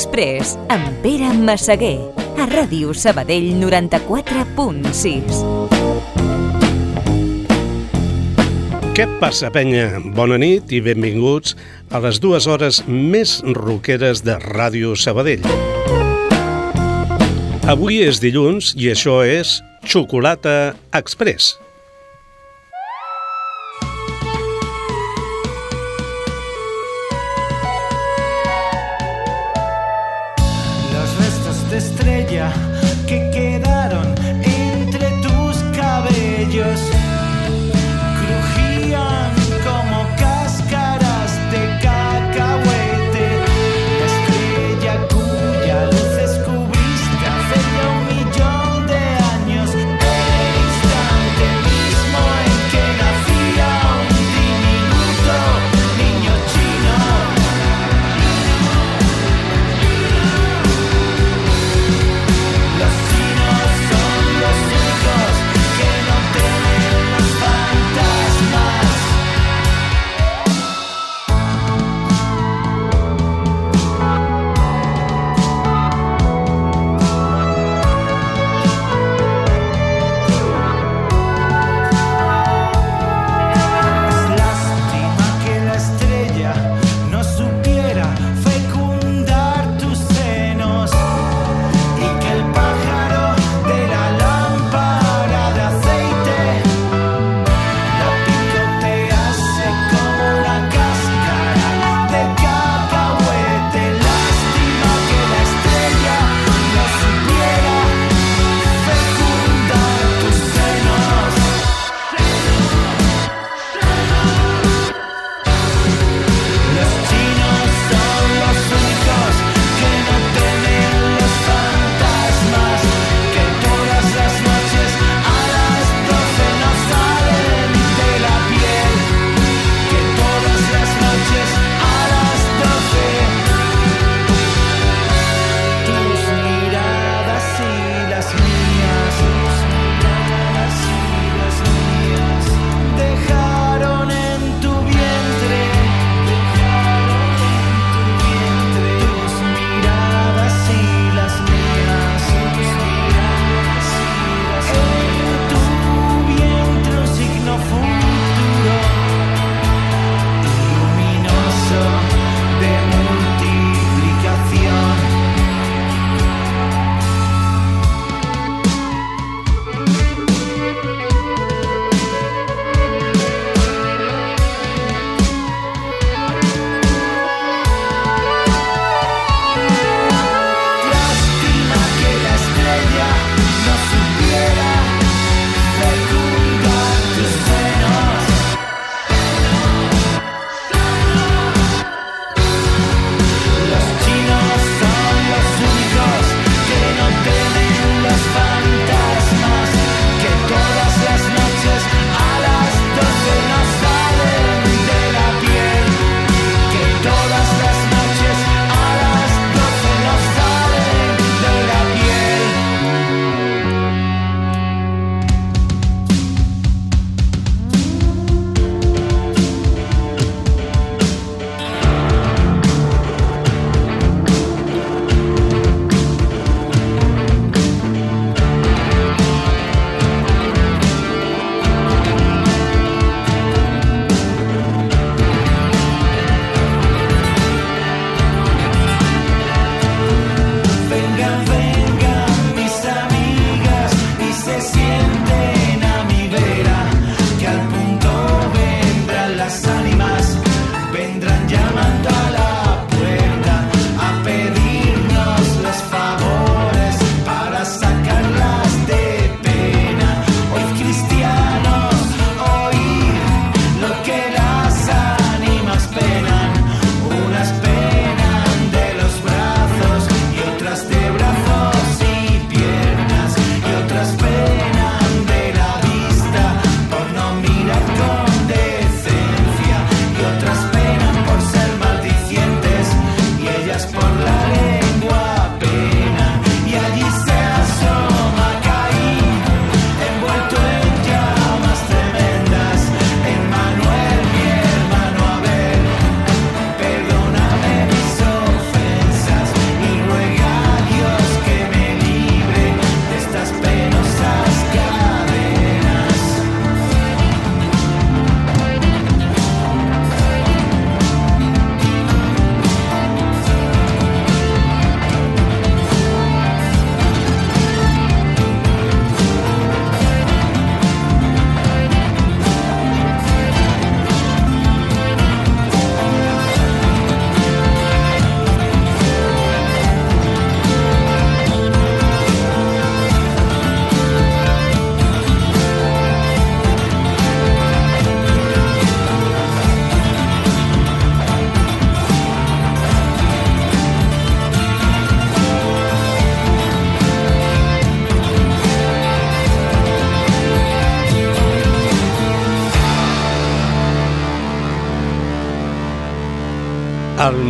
Express amb Pere Massaguer a Ràdio Sabadell 94.6. Què passa, penya? Bona nit i benvinguts a les dues hores més roqueres de Ràdio Sabadell. Avui és dilluns i això és Xocolata Express.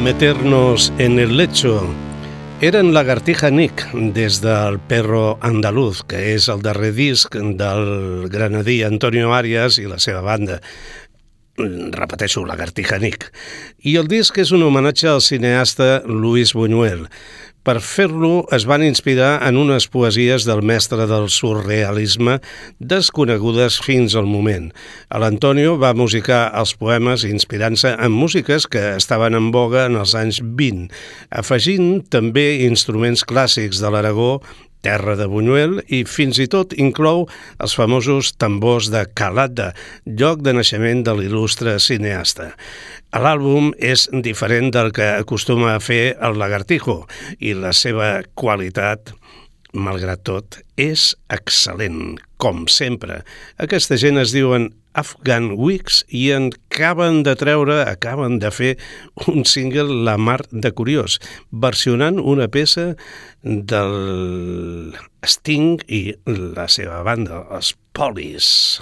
Meternos en el lecho eren Lagartija Nick des del Perro Andaluz, que és el darrer disc del granadí Antonio Arias i la seva banda. Repeteixo, Lagartija Nick. I el disc és un homenatge al cineasta Luis Buñuel. Per fer-lo es van inspirar en unes poesies del mestre del surrealisme desconegudes fins al moment. L'Antonio va musicar els poemes inspirant-se en músiques que estaven en boga en els anys 20, afegint també instruments clàssics de l'Aragó terra de Buñuel i fins i tot inclou els famosos tambors de Calada, lloc de naixement de l'il·lustre cineasta. L'àlbum és diferent del que acostuma a fer el Lagartijo i la seva qualitat, malgrat tot, és excel·lent, com sempre. Aquesta gent es diuen Afghan Weeks i en acaben de treure, acaben de fer un single La Mar de Curiós, versionant una peça del Sting i la seva banda, els Polis.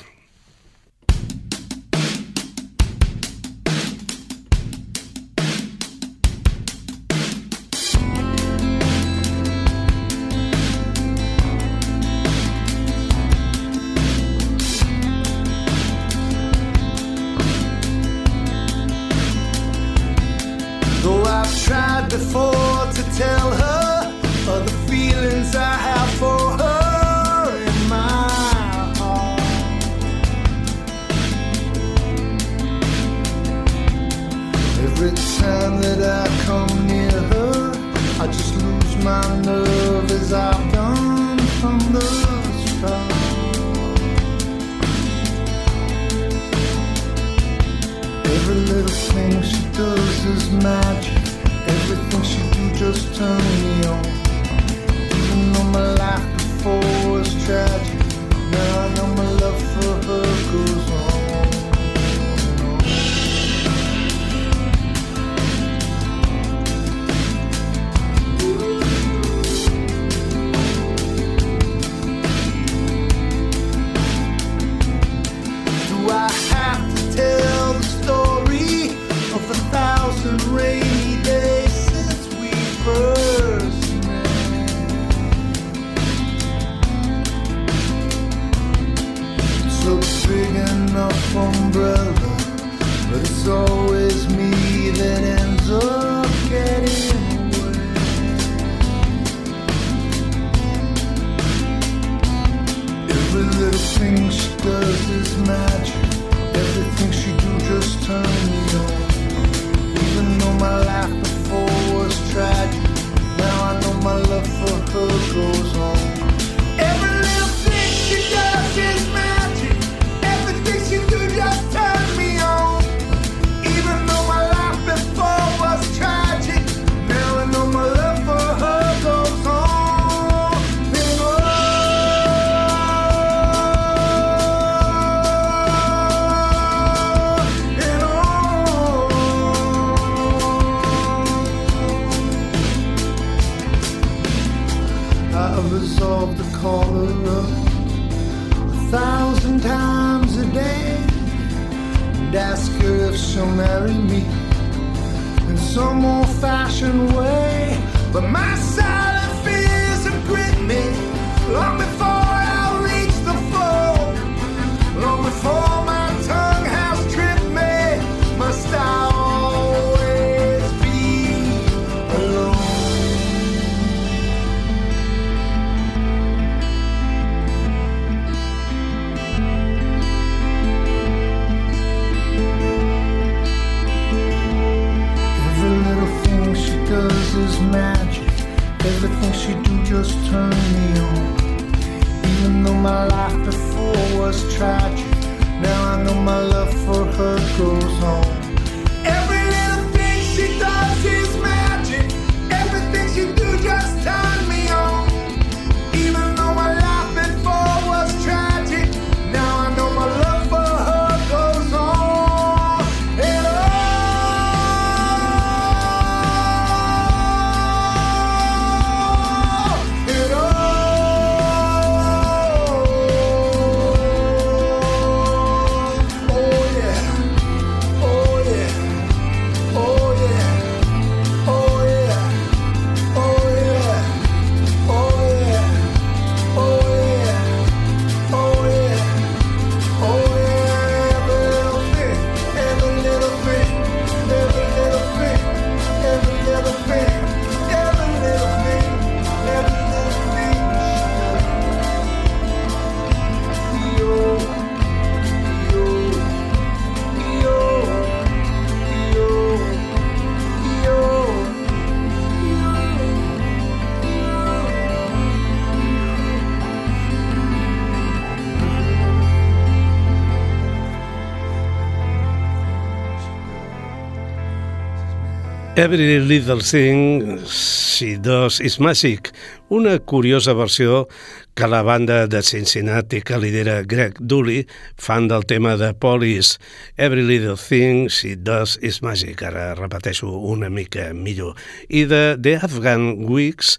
Every Little Thing She Does Is Magic, una curiosa versió que la banda de Cincinnati que lidera Greg Dooley, fan del tema de Police. Every Little Thing She Does Is Magic, ara repeteixo una mica millor. I de The Afghan Weeks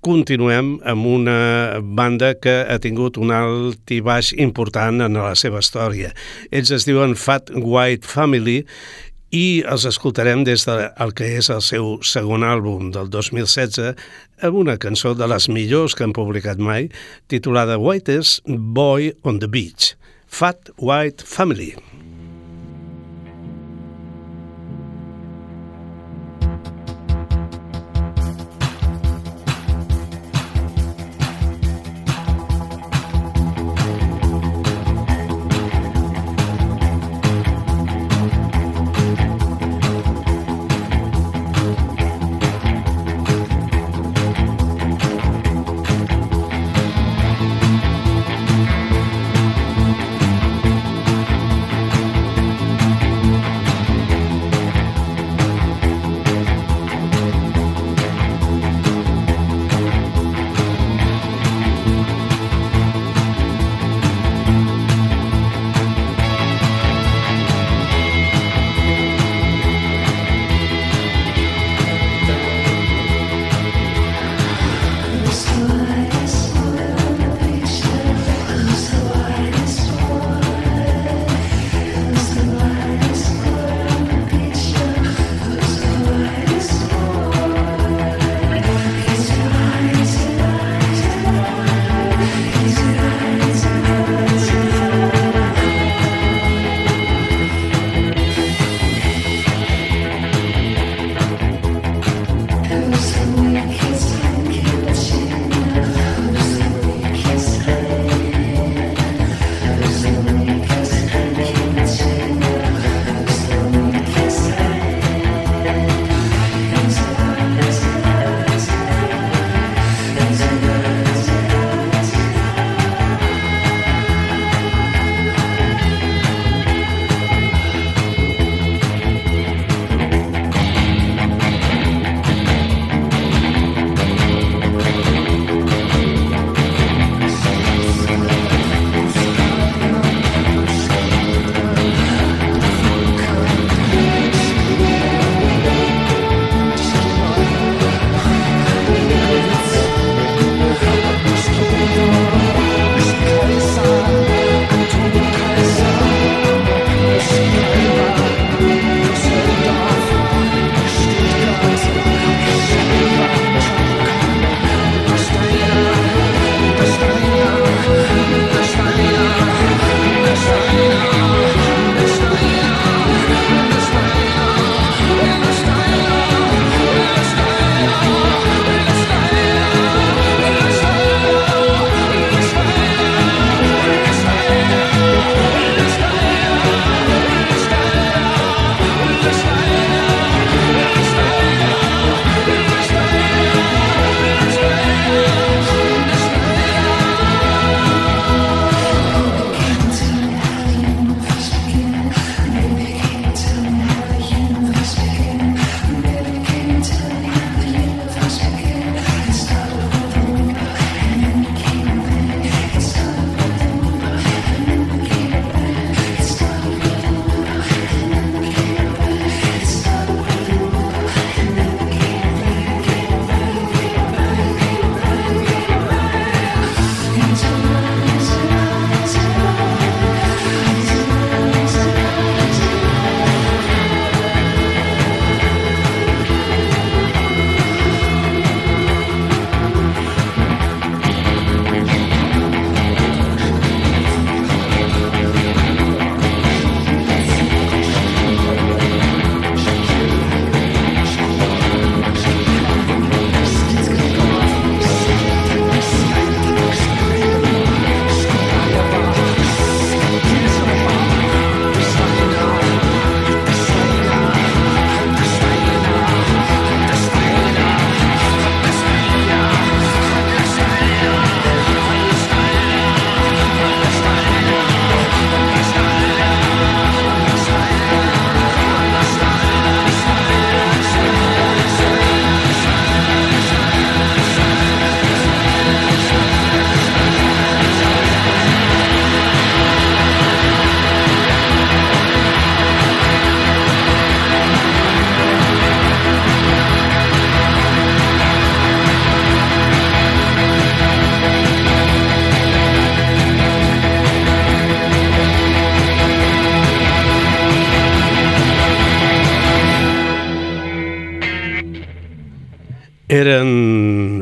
continuem amb una banda que ha tingut un alt i baix important en la seva història. Ells es diuen Fat White Family i els escoltarem des del que és el seu segon àlbum del 2016 amb una cançó de les millors que han publicat mai titulada Whitest Boy on the Beach, Fat White Family.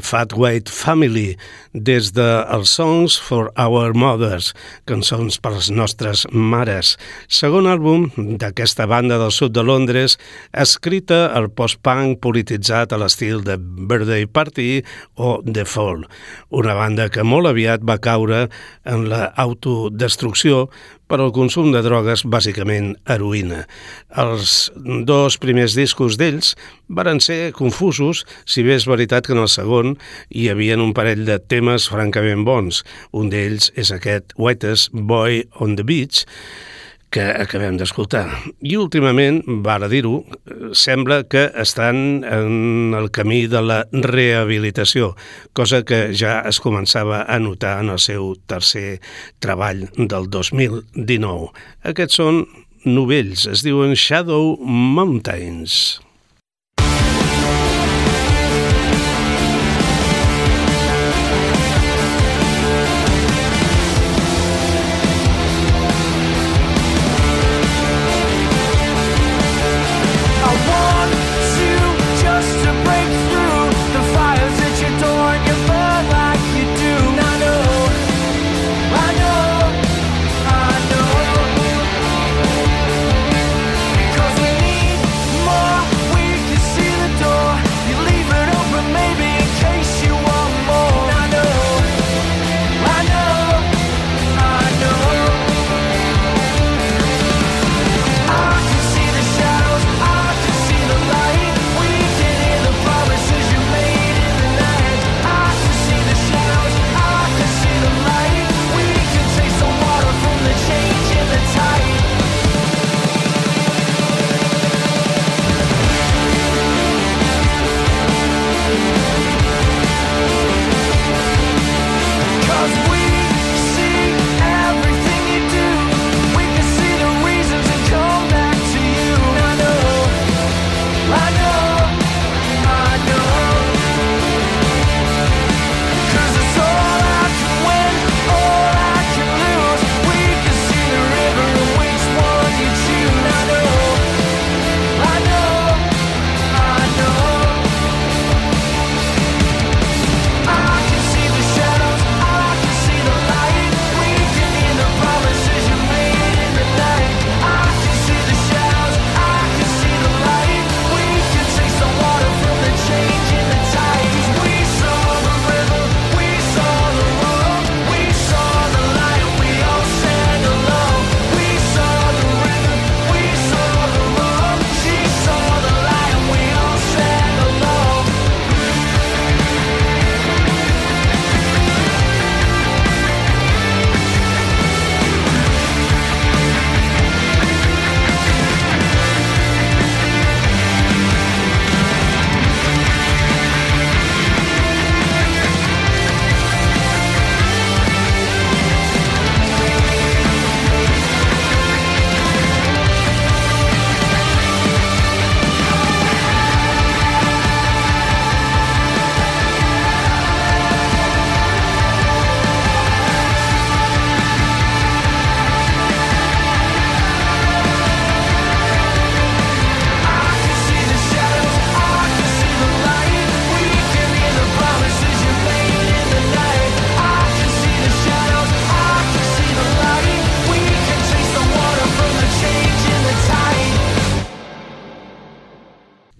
Fat White Family des de els Songs for Our Mothers, cançons per les nostres mares, segon àlbum d'aquesta banda del sud de Londres, escrita al post-punk polititzat a l'estil de Birthday Party o The Fall, una banda que molt aviat va caure en l'autodestrucció per al consum de drogues, bàsicament heroïna. Els dos primers discos d'ells varen ser confusos, si bé és veritat que en el segon hi havia un parell de temes francament bons. Un d'ells és aquest Whitest Boy on the Beach, que acabem d'escoltar. I últimament, vale dir-ho, sembla que estan en el camí de la rehabilitació, cosa que ja es començava a notar en el seu tercer treball del 2019. Aquests són novells, es diuen Shadow Mountains.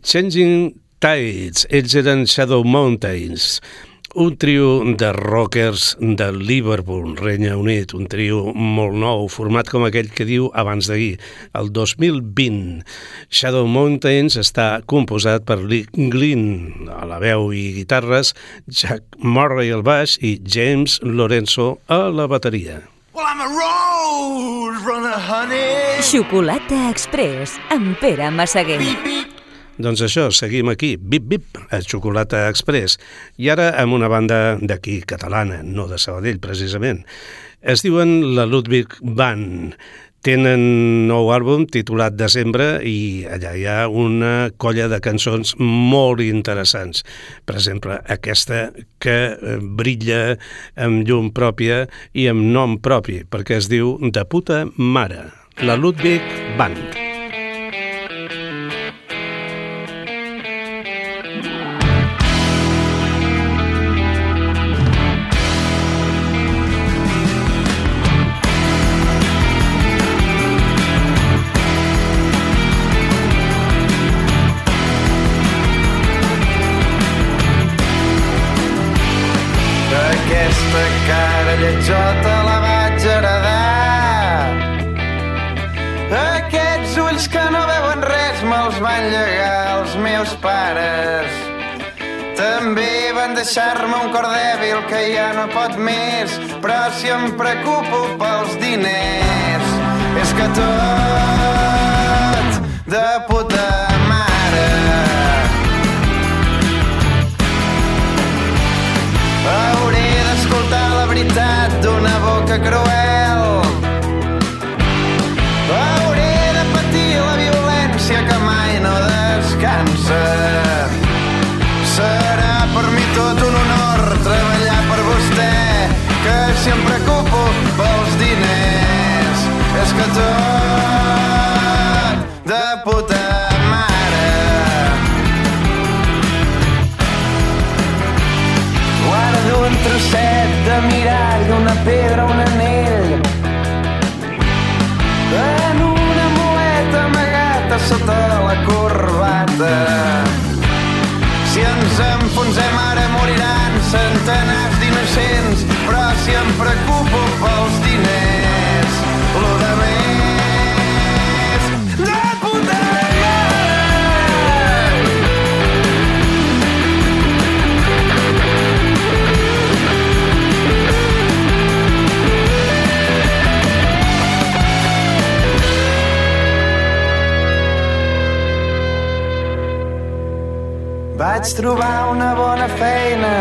Changing Tides, ells eren Shadow Mountains, un trio de rockers de Liverpool, Regne Unit, un trio molt nou, format com aquell que diu abans d'ahir, el 2020. Shadow Mountains està composat per Lee Glynn a la veu i guitarres, Jack Murray al baix i James Lorenzo a la bateria. Well, I'm a road runner, honey. Xocolata Express amb Pere Massaguer. Beep, beep. Doncs això, seguim aquí, Bip Bip, a Xocolata Express, i ara amb una banda d'aquí, catalana, no de Sabadell, precisament. Es diuen la Ludwig Band. Tenen nou àlbum titulat Desembre i allà hi ha una colla de cançons molt interessants. Per exemple, aquesta que eh, brilla amb llum pròpia i amb nom propi, perquè es diu De puta mare, la Ludwig Band. Centenars d'innocents, però si em preocupo pels diners, lo de més de puta. Vaig trobar una bona feina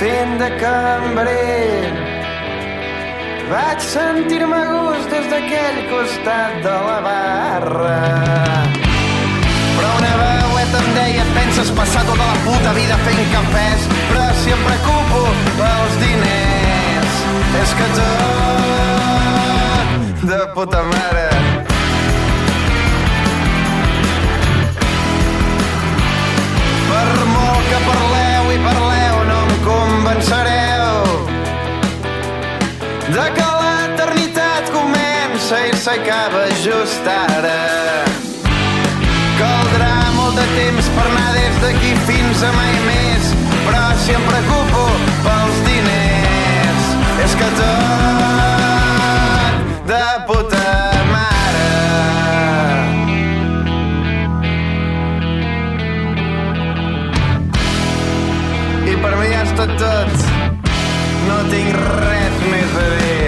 fent de cambrer. Vaig sentir-me a gust des d'aquell costat de la barra. Em deia penses passar tota la puta vida fent cafès, però si em preocupo pels diners, és que tot de puta mare. Per molt que parleu i parleu convencereu de que l'eternitat comença i s'acaba just ara. Caldrà molt de temps per anar des d'aquí fins a mai més, però si em preocupo pels diners, és que tot de puta tot. No tinc res més a dir.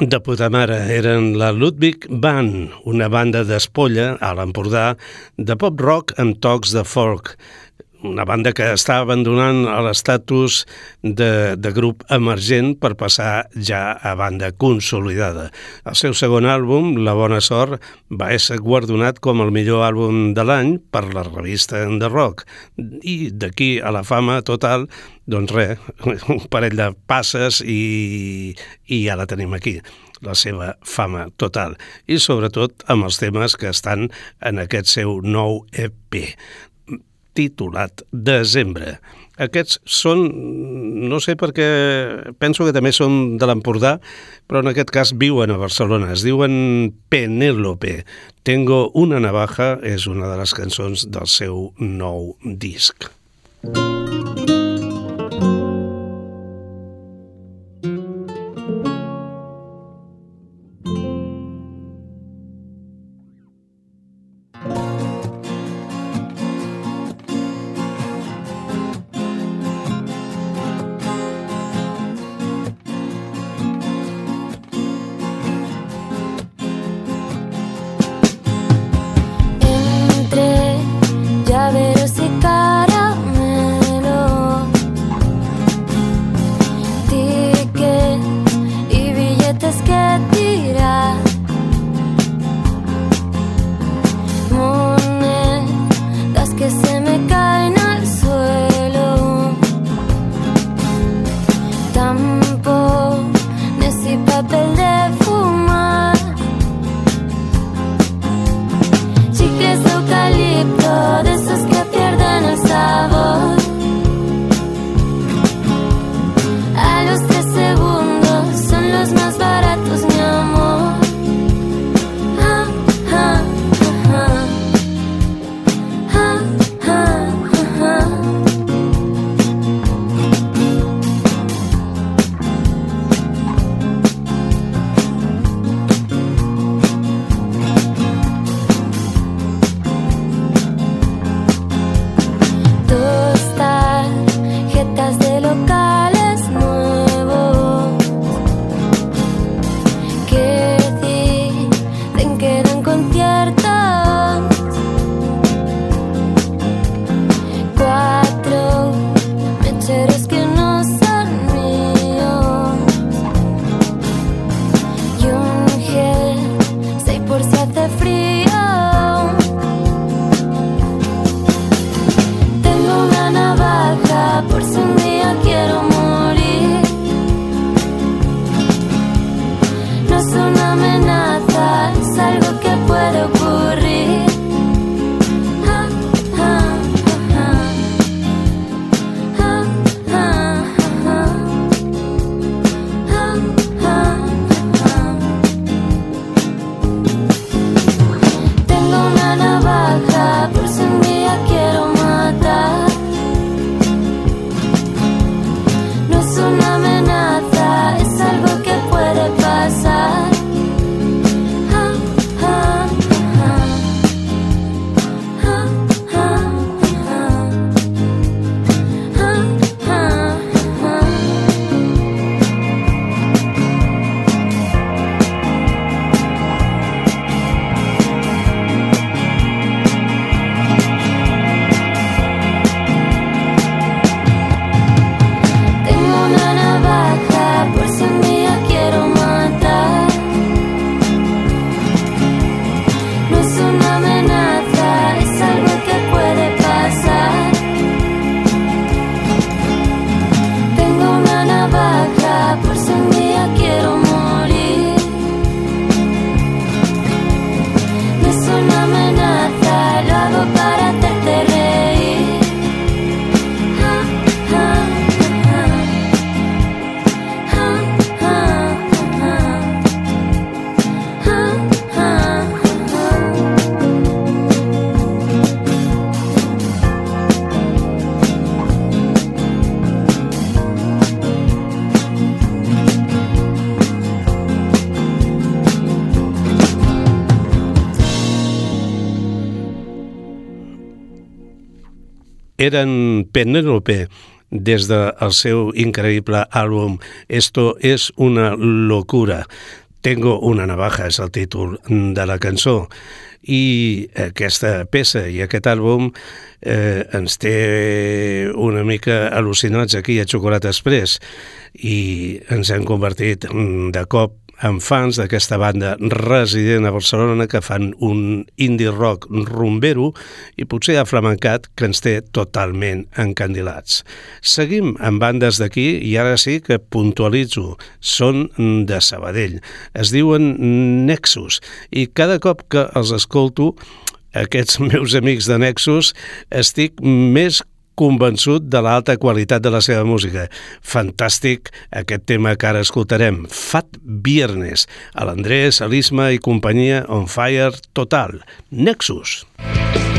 De puta mare eren la Ludwig Band, una banda d'espolla a l'Empordà de pop-rock amb tocs de folk. Una banda que està abandonant l'estatus de, de grup emergent per passar ja a banda consolidada. El seu segon àlbum, La bona sort, va ser guardonat com el millor àlbum de l'any per la revista The Rock. I d'aquí a la fama total, doncs res, un parell de passes i, i ja la tenim aquí la seva fama total i sobretot amb els temes que estan en aquest seu nou EP titulat Desembre. Aquests són, no sé perquè penso que també són de l'Empordà, però en aquest cas viuen a Barcelona. Es diuen Penélope. Tengo una navaja és una de les cançons del seu nou disc. Entre eren Penélope des del seu increïble àlbum Esto es una locura. Tengo una navaja és el títol de la cançó i aquesta peça i aquest àlbum eh, ens té una mica al·lucinats aquí a Xocolata Express i ens hem convertit de cop amb fans d'aquesta banda resident a Barcelona que fan un indie rock rumbero i potser aflamencat que ens té totalment encandilats. Seguim amb bandes d'aquí i ara sí que puntualitzo. Són de Sabadell. Es diuen Nexus i cada cop que els escolto aquests meus amics de Nexus estic més convençut de l'alta qualitat de la seva música. Fantàstic aquest tema que ara escoltarem, Fat Viernes, a l'Andrés, a l'Isma i companyia on fire total. Nexus. Nexus.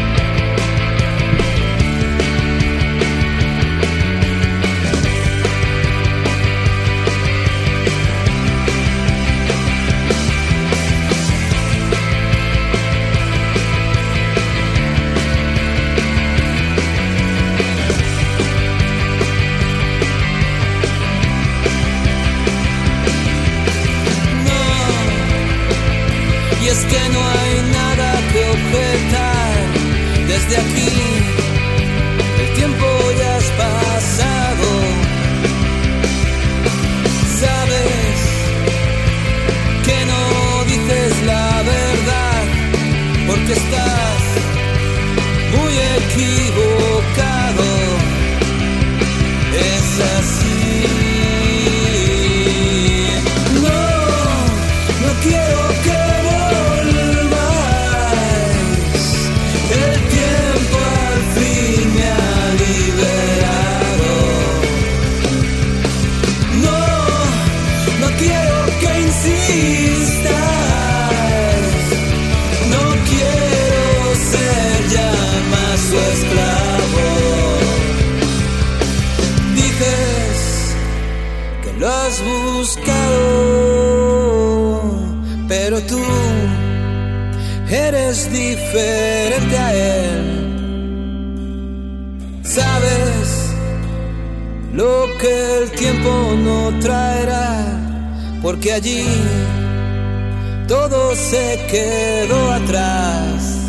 Se quedó atrás.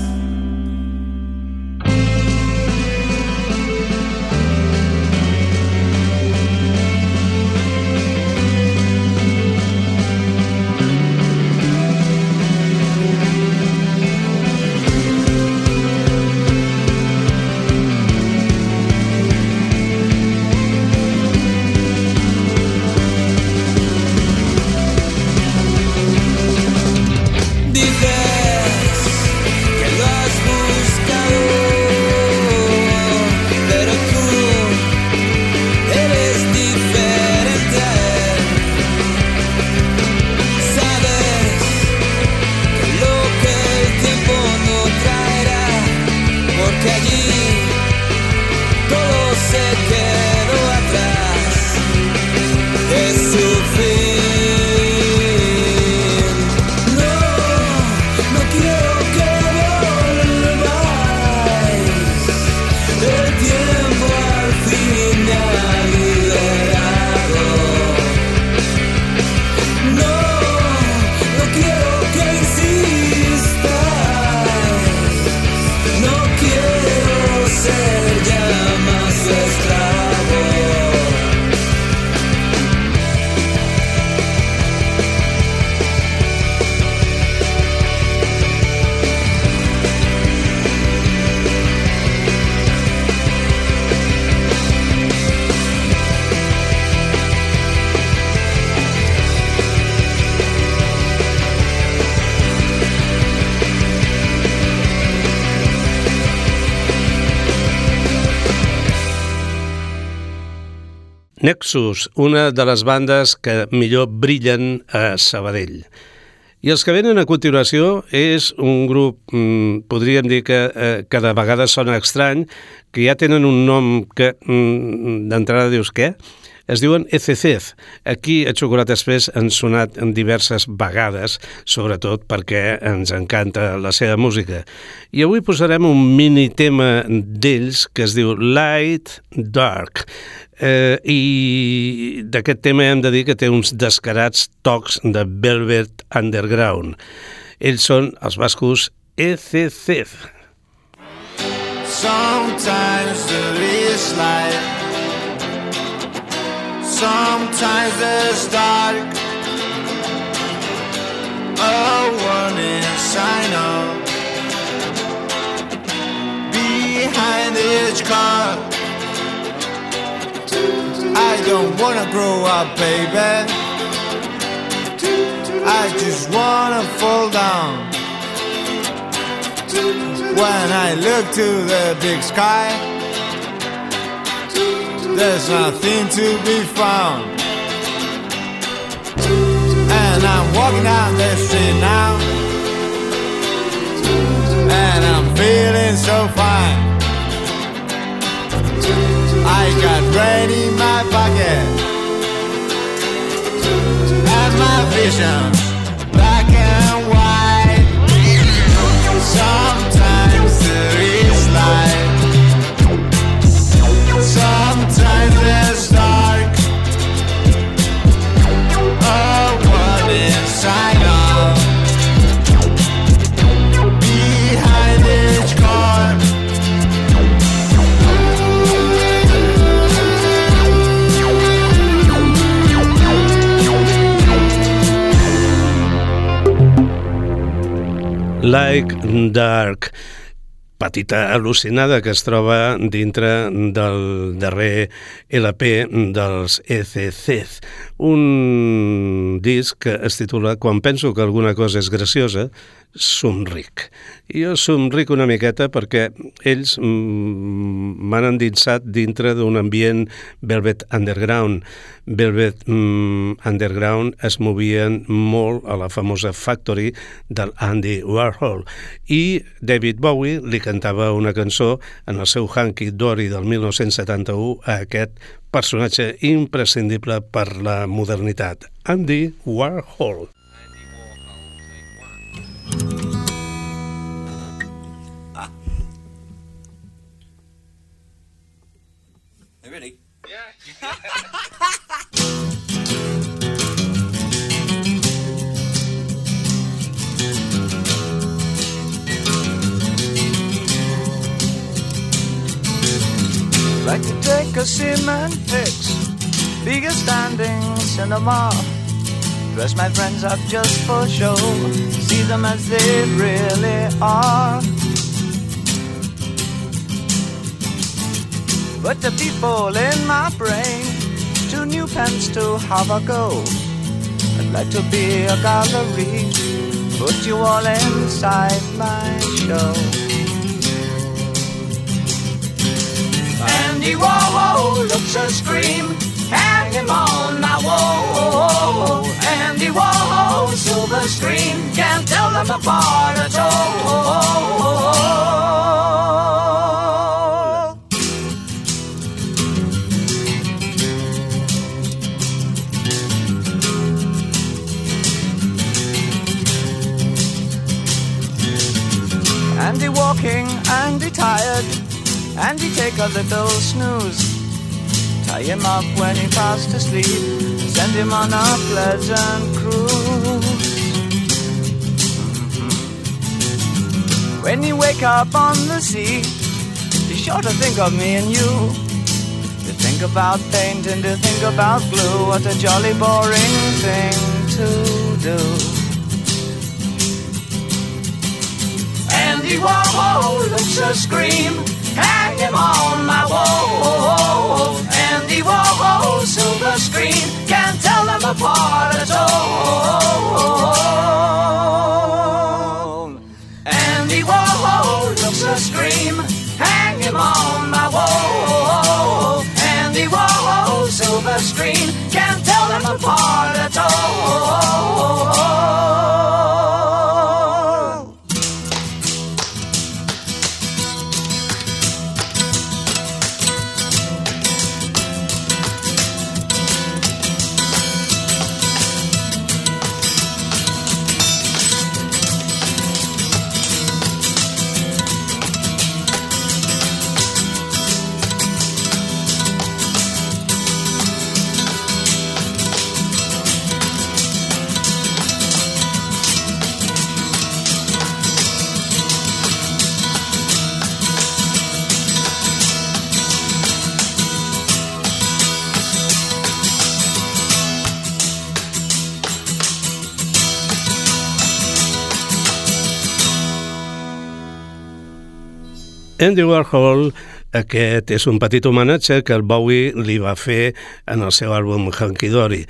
Nexus, una de les bandes que millor brillen a Sabadell. I els que venen a continuació és un grup, mm, podríem dir que eh, cada vegada sona estrany, que ja tenen un nom que mm, d'entrada dius què? Es diuen ECCZ. Aquí a Xocolata Express han sonat en diverses vegades, sobretot perquè ens encanta la seva música. I avui posarem un mini tema d'ells que es diu Light Dark. Eh, I d'aquest tema hem de dir que té uns descarats tocs de Velvet Underground. Ells són els bascos ECC. Sometimes there is light Sometimes there's dark. A warning sign up Behind each car. I don't wanna grow up, baby. I just wanna fall down. When I look to the big sky There's nothing to be found. And I'm walking down the street now. And I'm feeling so fine. I got rain in my pocket. And my visions black and white. Sometimes there Like Dark, petita al·lucinada que es troba dintre del darrer LP dels ECC. Un disc que es titula Quan penso que alguna cosa és graciosa, somric. Jo somric una miqueta perquè ells mm, m'han endinsat dintre d'un ambient Velvet Underground. Velvet mm, Underground es movien molt a la famosa Factory del Andy Warhol i David Bowie li cantava una cançó en el seu Hanky Dory del 1971 a aquest personatge imprescindible per la modernitat, Andy Warhol. Ready? Like to take a cement fix, bigger standing cinema. Dress my friends up just for show, them as they really are. But the people in my brain, two new pens to have a go. I'd like to be a gallery, put you all inside my show. Andy Warhol oh, looks a scream, silver screen, can't tell them apart at all. Andy walking, Andy tired, Andy take a little snooze. Tie him up when he fast asleep, send him on a pleasant cruise. When you wake up on the sea, be sure to think of me and you. To think about paint and to think about glue, what a jolly boring thing to do. Andy Warhol looks a scream. Hang him on my wall. Andy Warhol, silver screen. Can't tell them apart at all. Andy Warhol looks a scream. Andy Warhol aquest és un petit homenatge que el Bowie li va fer en el seu àlbum Hunky Dory,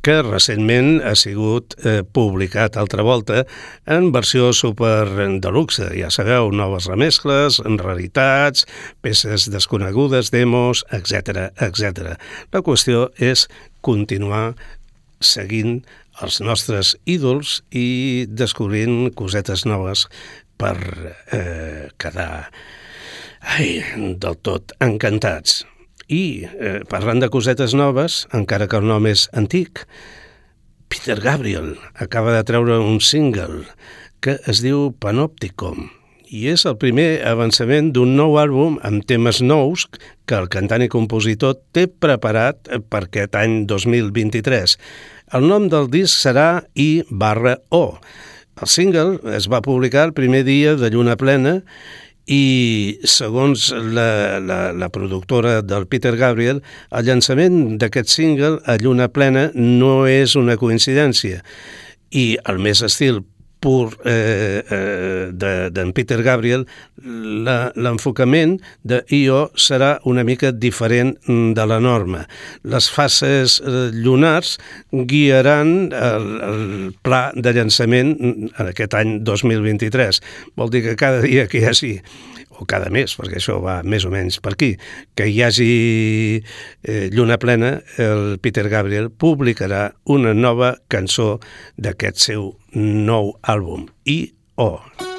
que recentment ha sigut eh, publicat altra volta en versió super deluxe. Ja sabeu, noves remescles, raritats, peces desconegudes, demos, etc etc. La qüestió és continuar seguint els nostres ídols i descobrint cosetes noves per eh, quedar Ai, del tot encantats. I, eh, parlant de cosetes noves, encara que el nom és antic, Peter Gabriel acaba de treure un single que es diu Panopticon i és el primer avançament d'un nou àlbum amb temes nous que el cantant i compositor té preparat per aquest any 2023. El nom del disc serà I barra O. El single es va publicar el primer dia de lluna plena i segons la, la, la productora del Peter Gabriel, el llançament d'aquest single a lluna plena no és una coincidència. I el més estil pur eh, eh, d'en de, Peter Gabriel, l'enfocament de I.O. serà una mica diferent de la norma. Les fases eh, lunars guiaran el, el pla de llançament en aquest any 2023. Vol dir que cada dia que hi hagi o cada mes, perquè això va més o menys per aquí, que hi hagi eh, lluna plena, el Peter Gabriel publicarà una nova cançó d'aquest seu nou àlbum, I.O. Oh.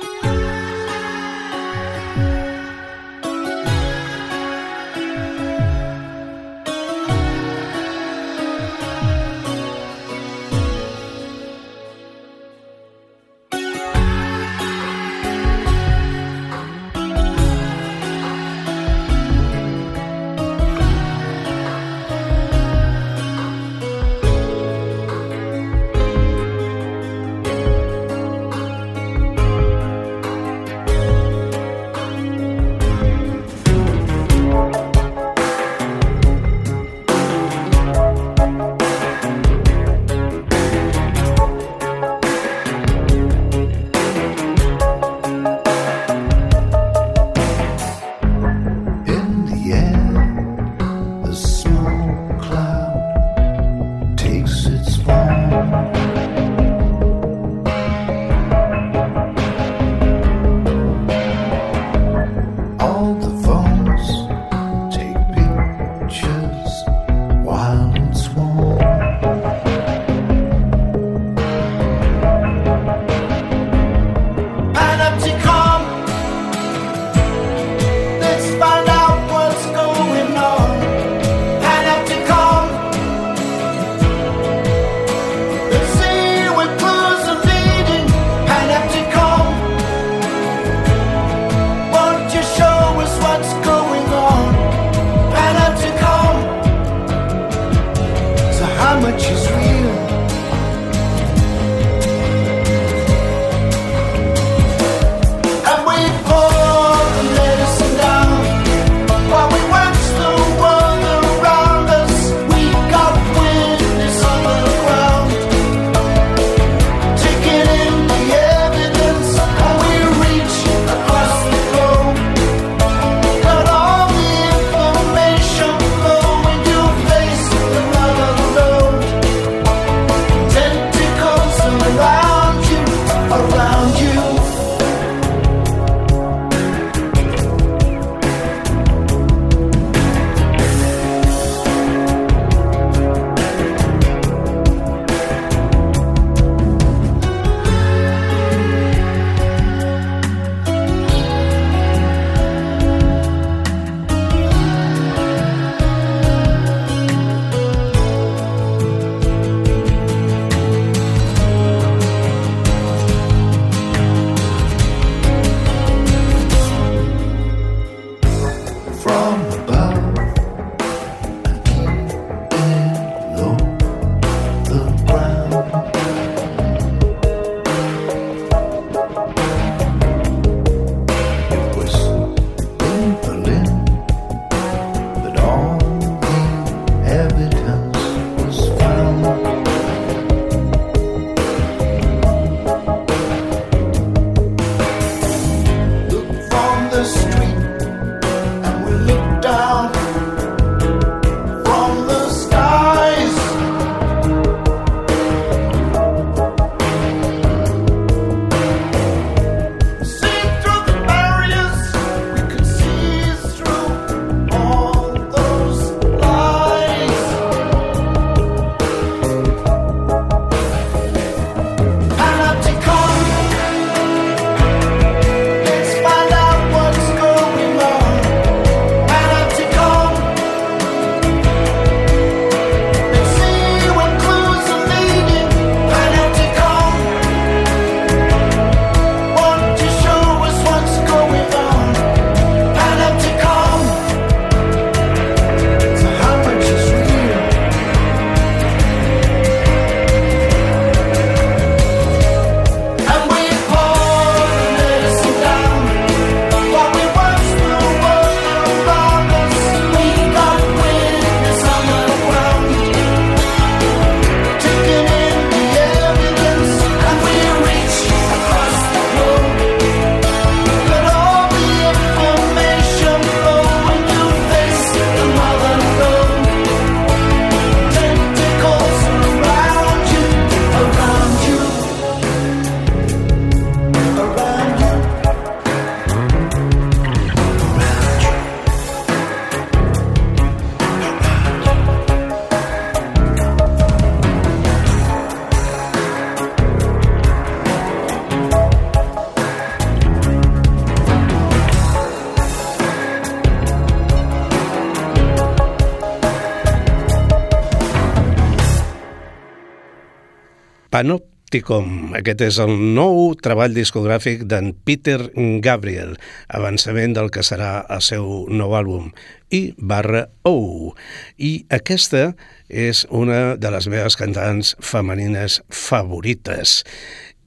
Panopticon. Aquest és el nou treball discogràfic d'en Peter Gabriel, avançament del que serà el seu nou àlbum, i barra O. I aquesta és una de les meves cantants femenines favorites.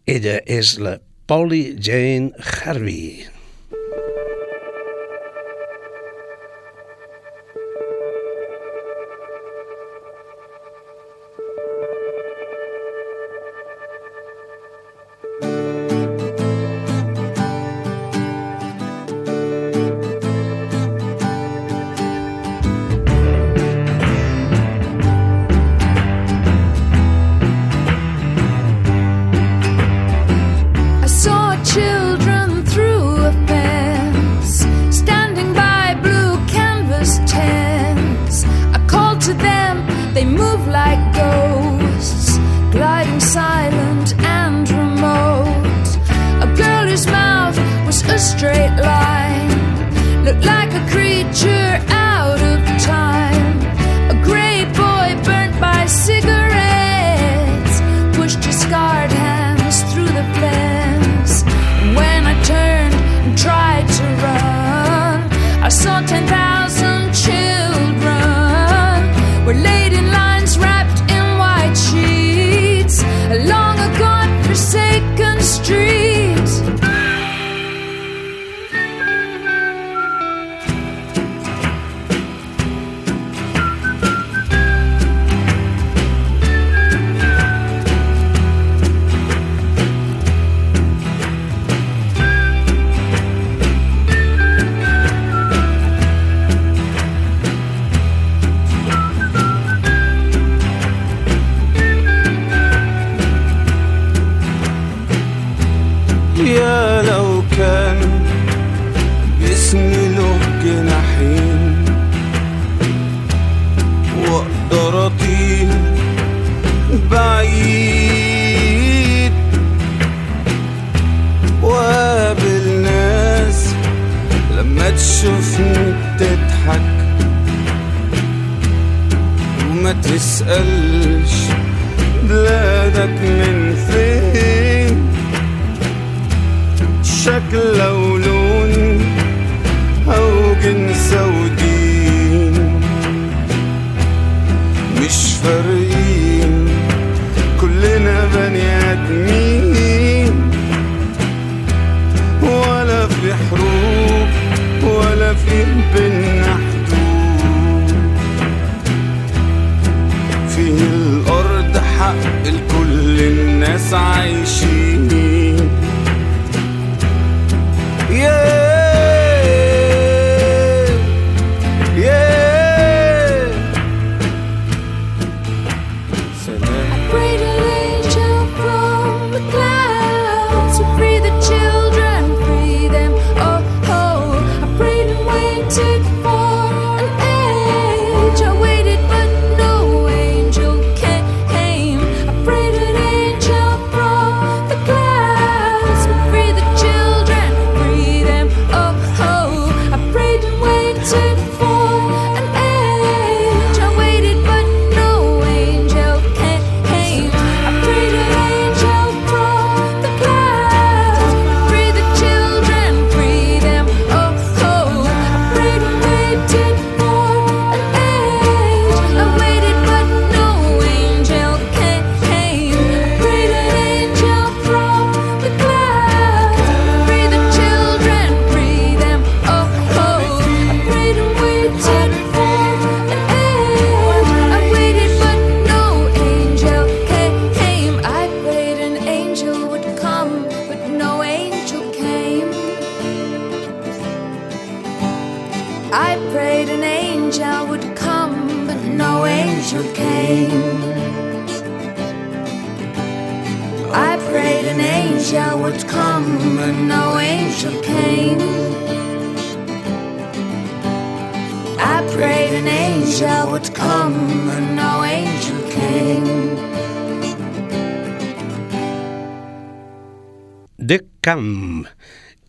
Ella és la Polly Jane Harvey.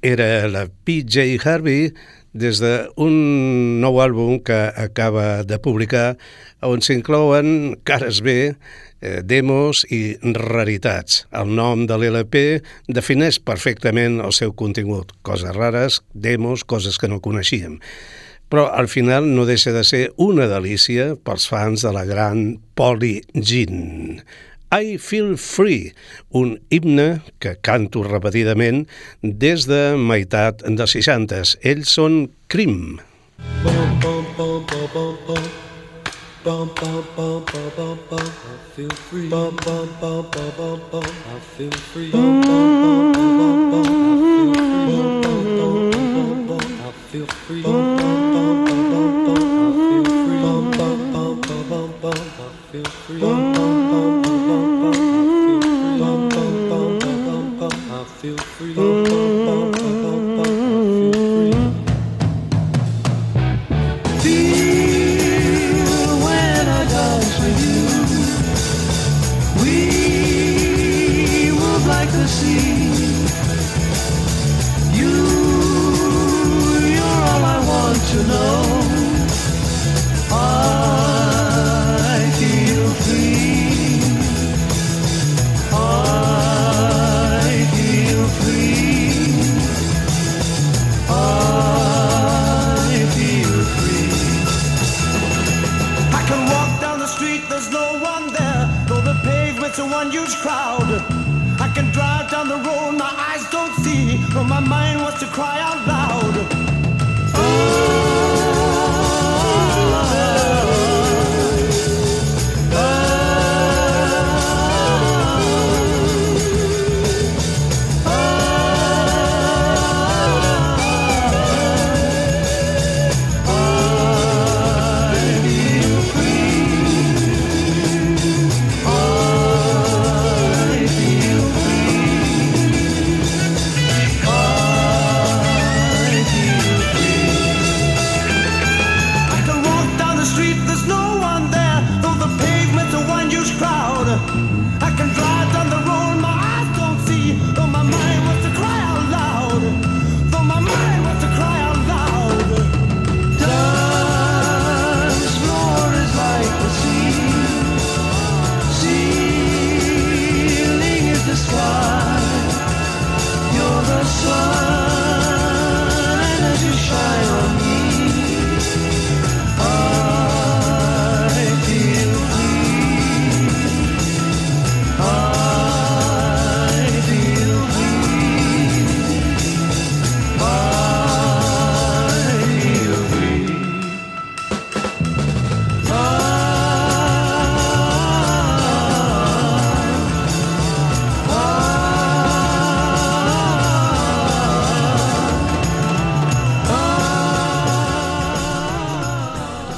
Era la P.J. Harvey des d'un nou àlbum que acaba de publicar on s'inclouen cares B, eh, demos i raritats. El nom de l'LP defineix perfectament el seu contingut. Coses rares, demos, coses que no coneixíem però al final no deixa de ser una delícia pels fans de la gran Polly Jean. I Feel Free, un himne que canto repetidament des de meitat dels 60. Ells són Crim. Bum, bum, Oh.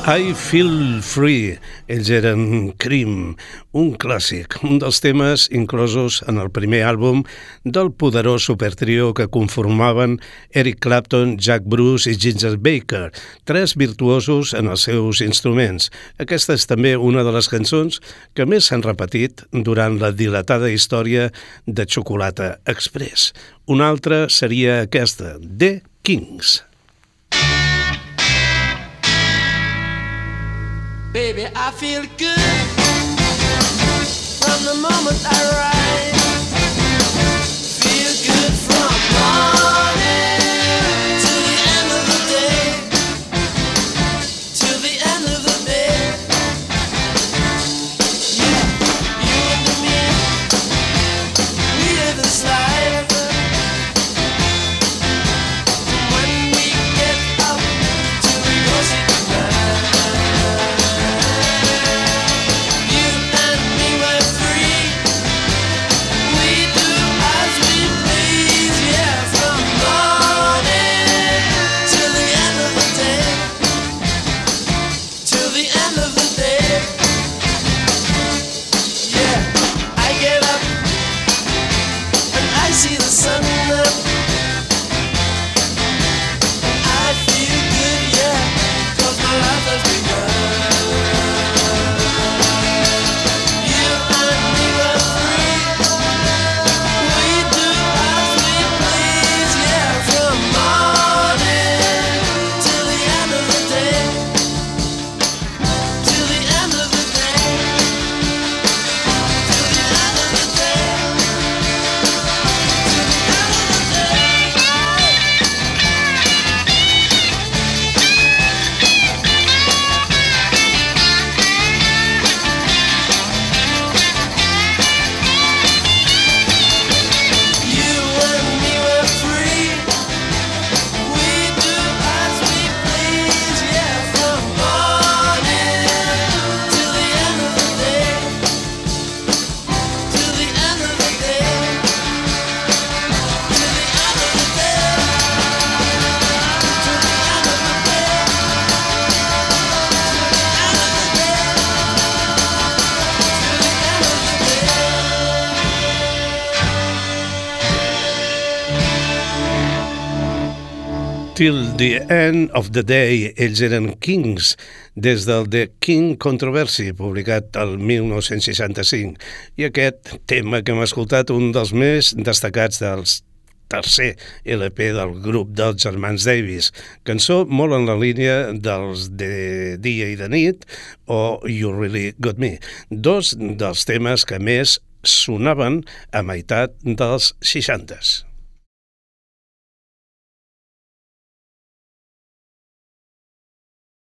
I Feel Free. Ells eren Cream, un clàssic, un dels temes inclosos en el primer àlbum del poderós supertrio que conformaven Eric Clapton, Jack Bruce i Ginger Baker, tres virtuosos en els seus instruments. Aquesta és també una de les cançons que més s'han repetit durant la dilatada història de Xocolata Express. Una altra seria aquesta, The Kings. Baby, I feel good from the moment I rise. Till the End of the Day, ells eren Kings, des del The King Controversy, publicat el 1965. I aquest tema que hem escoltat, un dels més destacats dels tercer LP del grup dels germans Davis. Cançó molt en la línia dels de dia i de nit o You Really Got Me, dos dels temes que més sonaven a meitat dels 60s.